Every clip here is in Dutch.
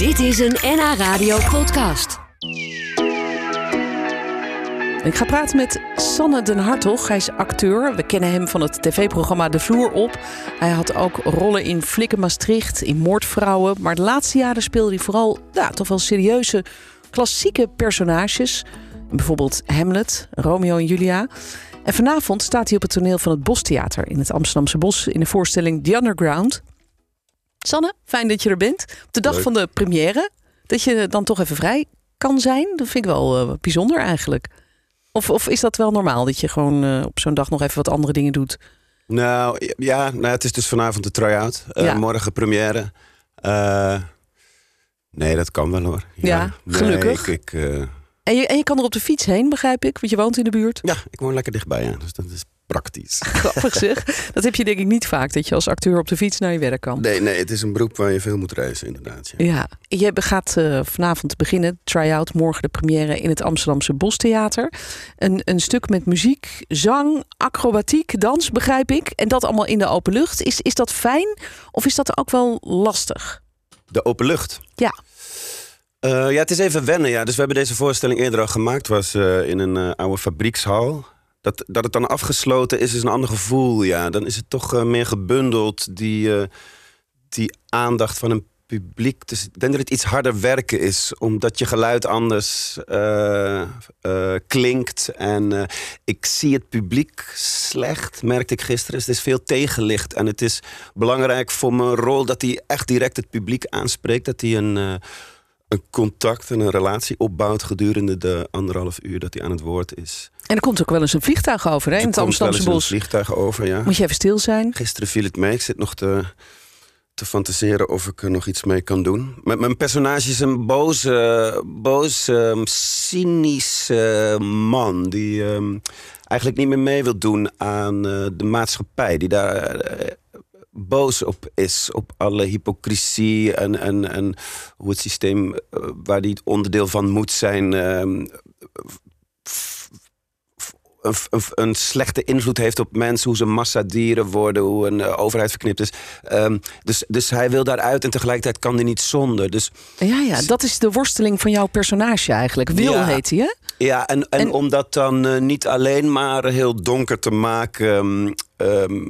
Dit is een NH Radio podcast. Ik ga praten met Sanne den Hartog. Hij is acteur. We kennen hem van het tv-programma De Vloer op. Hij had ook rollen in Flikken Maastricht, in Moordvrouwen. Maar de laatste jaren speelde hij vooral ja, toch wel serieuze, klassieke personages. Bijvoorbeeld Hamlet, Romeo en Julia. En vanavond staat hij op het toneel van het Bostheater in het Amsterdamse Bos in de voorstelling The Underground. Sanne, fijn dat je er bent. Op de dag Leuk. van de première, dat je dan toch even vrij kan zijn. Dat vind ik wel eh, bijzonder eigenlijk. Of, of is dat wel normaal dat je gewoon eh, op zo'n dag nog even wat andere dingen doet? Nou ja, nou, het is dus vanavond de try-out. Eh, Ja. Morgen première. Nee, dat kan wel hoor. Ja, gelukkig. ik, ik, En je, en je kan er op de fiets heen, begrijp ik, want je woont in de buurt. ja, ik woon lekker dichtbij, ja, dus dat is praktisch. Grappig zeg. Dat heb je denk ik niet vaak, dat je als acteur op de fiets naar je werk kan. Nee, nee, het is een beroep waar je veel moet reizen, inderdaad. Ja. Ja, je gaat eh, vanavond beginnen, try-out, morgen de première in het Amsterdamse Bostheater. Een, een stuk met muziek, zang, acrobatiek, dans, begrijp ik. En dat allemaal in de open lucht. Is, is dat fijn of is dat ook wel lastig? De open lucht. Ja. Eh, ja, het is even wennen. Ja. Dus we hebben deze voorstelling eerder al gemaakt. was eh, in een eh, oude fabriekshal. Dat, dat het dan afgesloten is, is een ander gevoel. Ja. Dan is het toch eh, meer gebundeld, die, eh, die aandacht van een publiek. Dus ik denk dat het iets harder werken is, omdat je geluid anders eh, klinkt. En ik zie het publiek slecht, merkte ik gisteren. Dus het is veel tegenlicht. En het is belangrijk voor mijn rol dat hij echt direct het publiek aanspreekt. Dat hij een, een contact en een relatie opbouwt gedurende de anderhalf uur dat hij aan het woord is. En er komt ook wel eens een vliegtuig over hè, in het Amsterdamse een Bos. vliegtuig over, ja. Moet je even stil zijn? Gisteren viel het mee. Ik zit nog te, te fantaseren of ik er nog iets mee kan doen. Mijn, mijn personage is een boze, boze ehm, cynische man... die ehm, eigenlijk niet meer mee wil doen aan eh, de maatschappij. Die daar eh, boos op is. Op alle hypocrisie en, en, en hoe het systeem... eh, waar die onderdeel van moet zijn... ehm, een, een, een slechte invloed heeft op mensen, hoe ze massadieren worden, hoe een eh, overheid verknipt is. Ehm, dus, dus hij wil daaruit en tegelijkertijd kan hij niet zonder. Dus Ja, ja, dat is de worsteling van jouw personage eigenlijk. Wil Ja. heet hij, hè? ja, en, en, En- om dat dan eh, niet alleen maar heel donker te maken, ehm, ehm,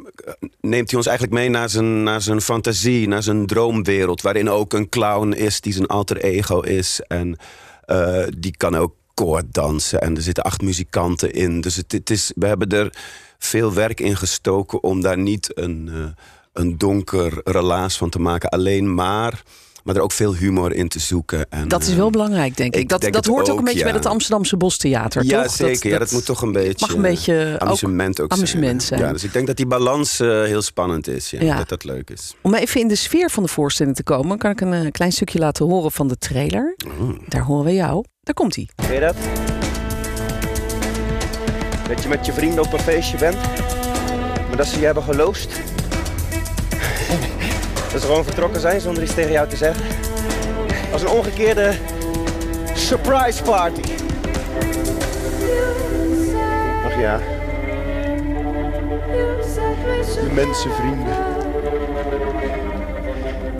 neemt hij ons eigenlijk mee naar zijn, naar zijn fantasie, naar zijn droomwereld, waarin ook een clown is die zijn alter ego is. En eh, die kan ook koorddansen. En er zitten acht muzikanten in. Dus het, het is, we hebben er veel werk in gestoken om daar niet een, eh, een donker relaas van te maken. Alleen maar, maar er ook veel humor in te zoeken. En, Dat is eh, wel belangrijk, denk ik. ik Dat, denk dat hoort ook een beetje bij het Amsterdamse Bostheater, ja, toch? zeker. ja, dat moet toch een beetje, mag een beetje ook amusement ook, amusement zijn. Ja, dus ik denk dat die balans eh, heel spannend is. Ja, Ja. Dat dat leuk is. Om even in de sfeer van de voorstelling te komen, kan ik een eh, klein stukje laten horen van de trailer. Oh. Daar horen we jou. Daar komt hij. Ken je dat? Dat je met je vrienden op een feestje bent, maar dat ze je hebben geloosd. Dat ze gewoon vertrokken zijn zonder iets tegen jou te zeggen. Als een omgekeerde surprise party. Ach ja, de mensenvrienden.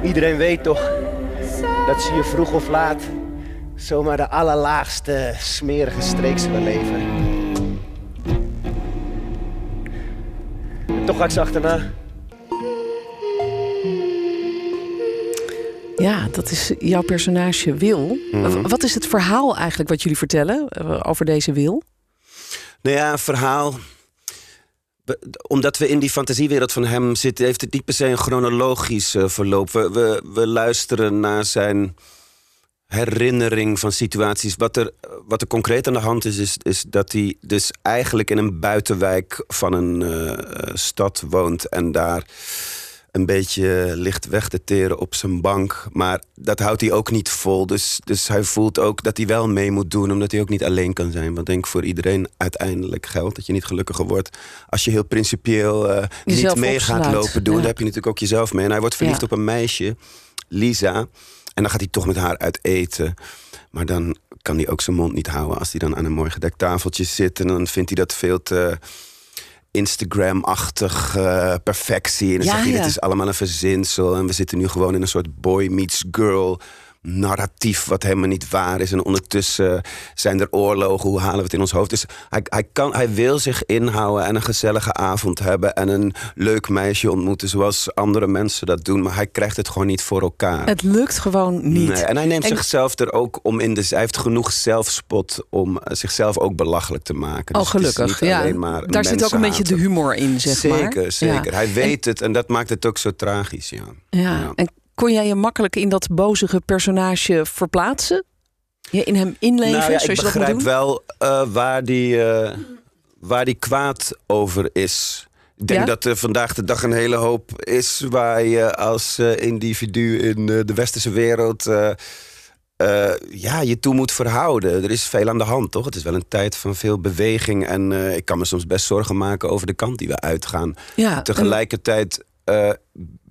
Iedereen weet toch dat ze je vroeg of laat zomaar de allerlaagste smerige streek zullen leveren. En toch ga ik ze achterna. Ja, dat is jouw personage Wil. Mhm. Wat is het verhaal eigenlijk wat jullie vertellen eh, over deze Wil? Nou ja, een verhaal. Omdat we in die fantasiewereld van hem zitten, heeft het niet per se een chronologisch eh, verloop. We, we, we luisteren naar zijn herinnering van situaties. Wat er, wat er concreet aan de hand is, is, is dat hij dus eigenlijk in een buitenwijk van een eh, stad woont en daar een beetje ligt weg te teren op zijn bank. Maar dat houdt hij ook niet vol. Dus, dus hij voelt ook dat hij wel mee moet doen, omdat hij ook niet alleen kan zijn. Want ik denk voor iedereen uiteindelijk geldt dat je niet gelukkiger wordt als je heel principieel eh, niet mee gaat lopen doen. Ja. Dan heb je natuurlijk ook jezelf mee. En hij wordt verliefd Ja. op een meisje, Lisa. En dan gaat hij toch met haar uit eten. Maar dan kan hij ook zijn mond niet houden als hij dan aan een mooi gedekt tafeltje zit. En dan vindt hij dat veel te Instagram-achtig eh, perfectie. En dan Ja, hij, ja. dit is allemaal een verzinsel. En we zitten nu gewoon in een soort boy meets girl narratief wat helemaal niet waar is. En ondertussen zijn er oorlogen, hoe halen we het in ons hoofd? Dus hij, hij, kan, hij wil zich inhouden en een gezellige avond hebben... en een leuk meisje ontmoeten zoals andere mensen dat doen. Maar hij krijgt het gewoon niet voor elkaar. Het lukt gewoon niet. Nee, en hij neemt En- zichzelf er ook om in de... Hij heeft genoeg zelfspot om eh, zichzelf ook belachelijk te maken. Oh, Dus gelukkig. Ja, maar daar zit ook een beetje de humor in, zeg maar. Zeker, zeker. Ja. Hij weet het en dat maakt het ook zo tragisch, ja. Ja. Ja. En kon jij je makkelijk in dat bozige personage verplaatsen? Je in hem inleven, nou ja, zoals ik dat begrijp wel eh, waar, die, eh, waar die kwaad over is. Ik denk Ja? dat er vandaag de dag een hele hoop is waar je als eh, individu in de westerse wereld ja, je toe moet verhouden. Er is veel aan de hand, toch? Het is wel een tijd van veel beweging. En ik kan me soms best zorgen maken over de kant die we uitgaan. Ja, Tegelijkertijd eh,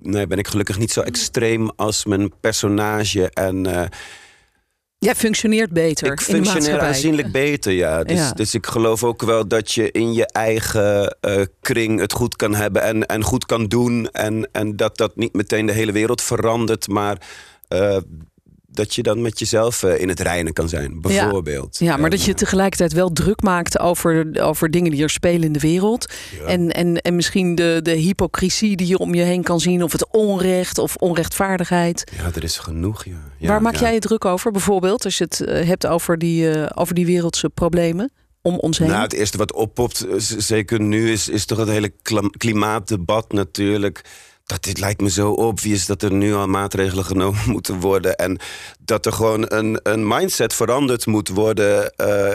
nee, ben ik gelukkig niet zo extreem als mijn personage. En eh, jij functioneert beter ik in de functioneer aanzienlijk beter, ja. Dus, Ja. dus ik geloof ook wel dat je in je eigen eh, kring het goed kan hebben en, en goed kan doen. En, en dat dat niet meteen de hele wereld verandert, maar dat je dan met jezelf eh, in het reinen kan zijn, bijvoorbeeld. Ja, maar En, dat je eh, tegelijkertijd wel druk maakt over, over dingen die er spelen in de wereld. ja. En, en, en misschien de, de hypocrisie die je om je heen kan zien. Of het onrecht of onrechtvaardigheid. Ja, er is genoeg, ja. Ja, Waar maak jij je druk over? Bijvoorbeeld als je het eh, hebt over die, over die wereldse problemen om ons heen. Nou, het eerste wat oppopt, zeker nu, is, is toch het hele klimaatdebat natuurlijk. Dat dit lijkt me zo obvious dat er nu al maatregelen genomen moeten worden. En dat er gewoon een, een mindset veranderd moet worden. eh,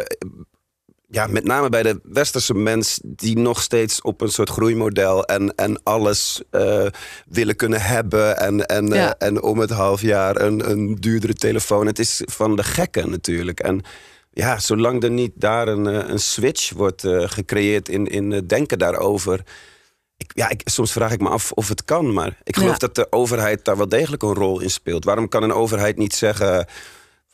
ja, met name bij de westerse mens die nog steeds op een soort groeimodel en, en alles eh, willen kunnen hebben. En, en, eh, en om het half jaar een, een duurdere telefoon. Het is van de gekken natuurlijk. En ja, zolang er niet daar een, een switch wordt gecreëerd in, in denken daarover. Ik, ja, ik, soms vraag ik me af of het kan, maar ik geloof Ja. dat de overheid daar wel degelijk een rol in speelt. Waarom kan een overheid niet zeggen.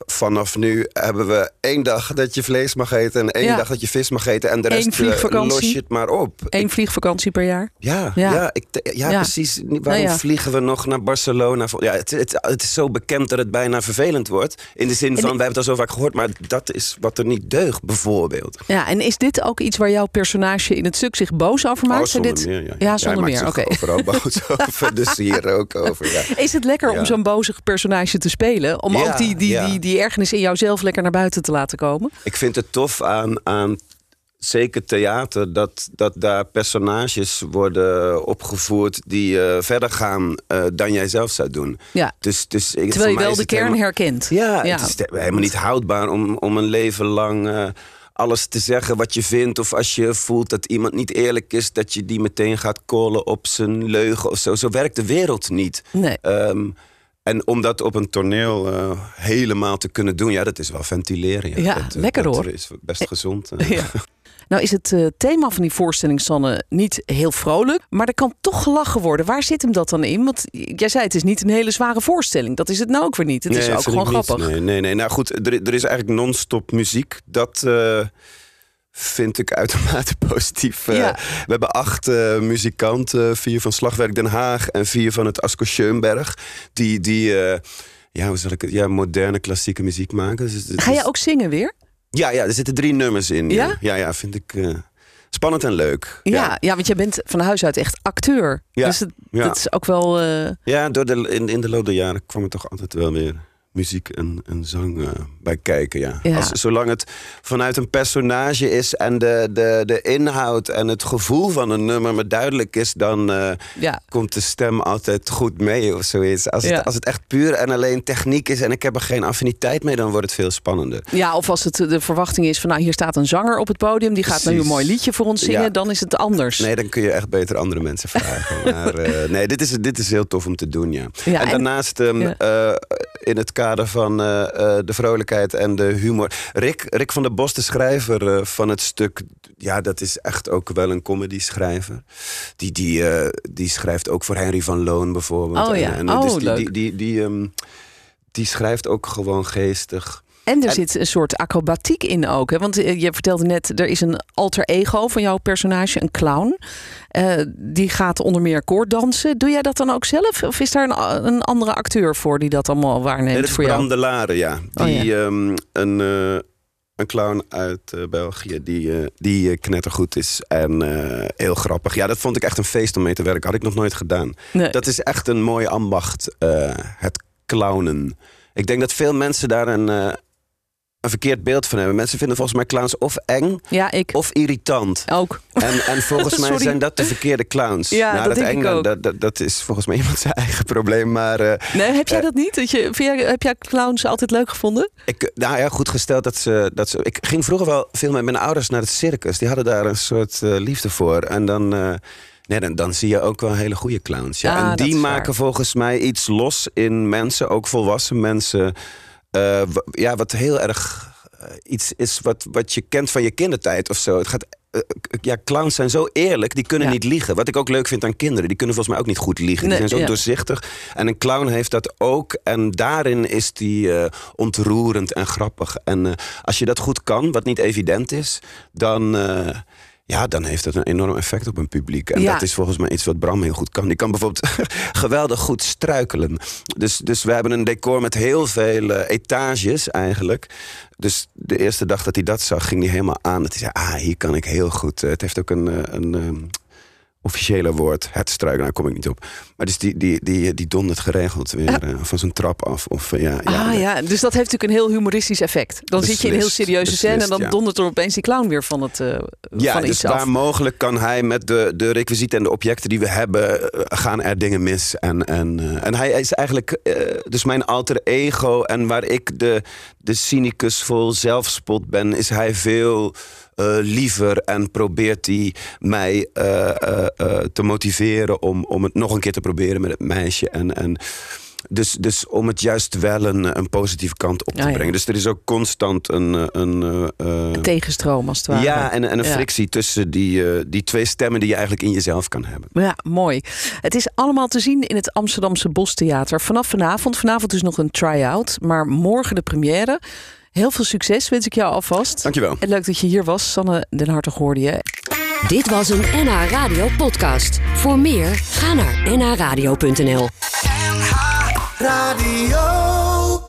Vanaf nu hebben we één dag dat je vlees mag eten en één Ja. dag dat je vis mag eten. En de Eén rest eh, los je het maar op. Eén vliegvakantie per jaar. Ja, Ja. ja. ik, ja, Ja. precies. Waarom vliegen we nog naar Barcelona? Ja, het, het, het is zo bekend dat het bijna vervelend wordt. In de zin van, we hebben het al zo vaak gehoord, maar dat is wat er niet deugt, bijvoorbeeld. Ja, en is dit ook iets waar jouw personage in het stuk zich boos over maakt? Oh, zonder dit... meer, ja. Zonder meer, maakt oké. overal boos over, dus hier ook over, ja. Is het lekker om zo'n bozig personage te spelen? Om ook die, die, die, die ergernis in jouzelf lekker naar buiten te laten komen? Ik vind het tof aan, aan zeker theater dat, dat daar personages worden opgevoerd die eh, verder gaan eh, dan jij zelf zou doen. Ja. Dus, dus ik- Terwijl je wel de kern helemaal- herkent. Ja, Ja. het is helemaal niet houdbaar om, om een leven lang eh, alles te zeggen wat je vindt. Of als je voelt dat iemand niet eerlijk is, dat je die meteen gaat callen op zijn leugen of zo. Zo werkt de wereld niet. Nee. Ehm, en om dat op een toneel eh, helemaal te kunnen doen, ja, dat is wel ventileren. Ja, dat, eh, lekker dat hoor. is best gezond. eh. Ja. Nou is het thema van die voorstelling, Sanne, niet heel vrolijk. Maar er kan toch gelachen worden. Waar zit hem dat dan in? Want jij zei het is niet een hele zware voorstelling. Dat is het nou ook weer niet. Het is ook gewoon niet. grappig. Nee, nee, nee. Nou goed, er, er is eigenlijk non-stop muziek. Dat vind ik uitermate positief. Eh. We hebben acht eh, muzikanten, vier van Slagwerk Den Haag en vier van het Asko Schoenberg. Die, die eh, ja, hoe zal ik het, ja, moderne klassieke muziek maken. Dus, het Ga jij ook zingen weer? Ja, ja, er zitten drie nummers in. Ja? Ja, ja, ja vind ik spannend en leuk. Ja. ja, want jij bent van huis uit echt acteur. Ja, Dus het, ja. dat is ook wel... Ja, door de, in, in de loop der jaren kwam er toch altijd wel weer muziek en, en zang eh, bij kijken. Ja. Ja. Als, zolang het vanuit een personage is en de, de, de inhoud en het gevoel van een nummer me duidelijk is, dan eh, ja. komt de stem altijd goed mee of zoiets. Als, Ja. het, als het echt puur en alleen techniek is en ik heb er geen affiniteit mee, dan wordt het veel spannender. ja, of als het de verwachting is van... nou, hier staat een zanger op het podium... die gaat nu een mooi liedje voor ons zingen... Dan is het anders. Nee, dan kun je echt beter andere mensen vragen. maar eh, nee, dit is, dit is heel tof om te doen, ja. En daarnaast ehm, eh, in het kader van eh, eh, de vrolijkheid en de humor. Rick, Rick van der Bos, de schrijver eh, van het stuk... Ja, dat is echt ook wel een comedy schrijver. Die, die, die schrijft ook voor Henry van Loon bijvoorbeeld. Oh ja. En, Oh, dus die, leuk. die, die, die, ehm, die schrijft ook gewoon geestig. En er zit een soort acrobatiek in ook. Hè? Want eh, je vertelde net, er is een alter ego van jouw personage, een clown. Uh, die gaat onder meer koorddansen. Doe jij dat dan ook zelf? Of is daar een, een andere acteur voor die dat allemaal waarneemt nee, dat voor jou? ja. Die, oh, ja. Um, een, uh, een clown uit uh, België die, die knettergoed is en heel grappig. Ja, dat vond ik echt een feest om mee te werken. Had ik nog nooit gedaan. Nee. Dat is echt een mooi ambacht, het clownen. Ik denk dat veel mensen daar een, een verkeerd beeld van hebben. Mensen vinden volgens mij clowns of eng ja, ik. of irritant. Ook. En, en volgens mij zijn dat de verkeerde clowns. Ja, nou, dat, denk eng, ik ook. Dat, dat, dat, is volgens mij iemand zijn eigen probleem. Maar, uh, nee, heb jij dat niet? Dat je, jij, heb jij clowns altijd leuk gevonden? Ik, nou ja, goed gesteld dat ze, dat ze... Ik ging vroeger wel veel met mijn ouders naar het circus. Die hadden daar een soort uh, liefde voor. En dan... Nee, dan, dan zie je ook wel hele goede clowns. Ja. Ah, en die maken waar. volgens mij iets los in mensen, ook volwassen mensen. Uh, ja, wat heel erg uh, iets is wat, wat je kent van je kindertijd of zo. Het gaat, uh, ja, clowns zijn zo eerlijk, die kunnen ja. niet liegen. Wat ik ook leuk vind aan kinderen, die kunnen volgens mij ook niet goed liegen. Nee, die zijn zo ja. doorzichtig. En een clown heeft dat ook. En daarin is die ontroerend en grappig. En als je dat goed kan, wat niet evident is, dan. Ja, dan heeft dat een enorm effect op een publiek. En Ja. dat is volgens mij iets wat Bram heel goed kan. Die kan bijvoorbeeld geweldig goed struikelen. Dus, dus we hebben een decor met heel veel eh, etages eigenlijk. Dus de eerste dag dat hij dat zag, ging hij helemaal aan. Dat hij zei, ah, hier kan ik heel goed. eh, het heeft ook een, eh, een ehm, officiële woord. Het struikelen, daar kom ik niet op. Maar dus die, die, die, die dondert geregeld weer eh, van zijn trap af. Of, eh, ja, ja, ah ja, dus dat heeft natuurlijk een heel humoristisch effect. Dan zit je in een heel serieuze scène en dan ja. dondert er opeens die clown weer van, het, eh Ja, van dus iets af. mogelijk kan hij met de, de requisieten en de objecten die we hebben, gaan er dingen mis. En, en, en hij is eigenlijk dus mijn alter ego. En waar ik de, de cynicus vol zelfspot ben, is hij veel eh, liever. En probeert hij mij eh, eh, te motiveren om, om het nog een keer te proberen met het meisje. En, en dus, dus om het juist wel een, een positieve kant op te Ah, ja. brengen. Dus er is ook constant een. eh, een eh, eh, Een tegenstroom als het ware. ja, en, en een Ja. frictie tussen die, die twee stemmen die je eigenlijk in jezelf kan hebben. Ja, mooi. Het is allemaal te zien in het Amsterdamse Bostheater. Vanaf vanavond. Vanavond is nog een try-out, maar morgen de première. Heel veel succes wens ik jou alvast. Dankjewel. En leuk dat je hier was. Sanne Den Hartog hoorde je. Dit was een NH Radio podcast. Voor meer, ga naar nhradio.nl. Radio.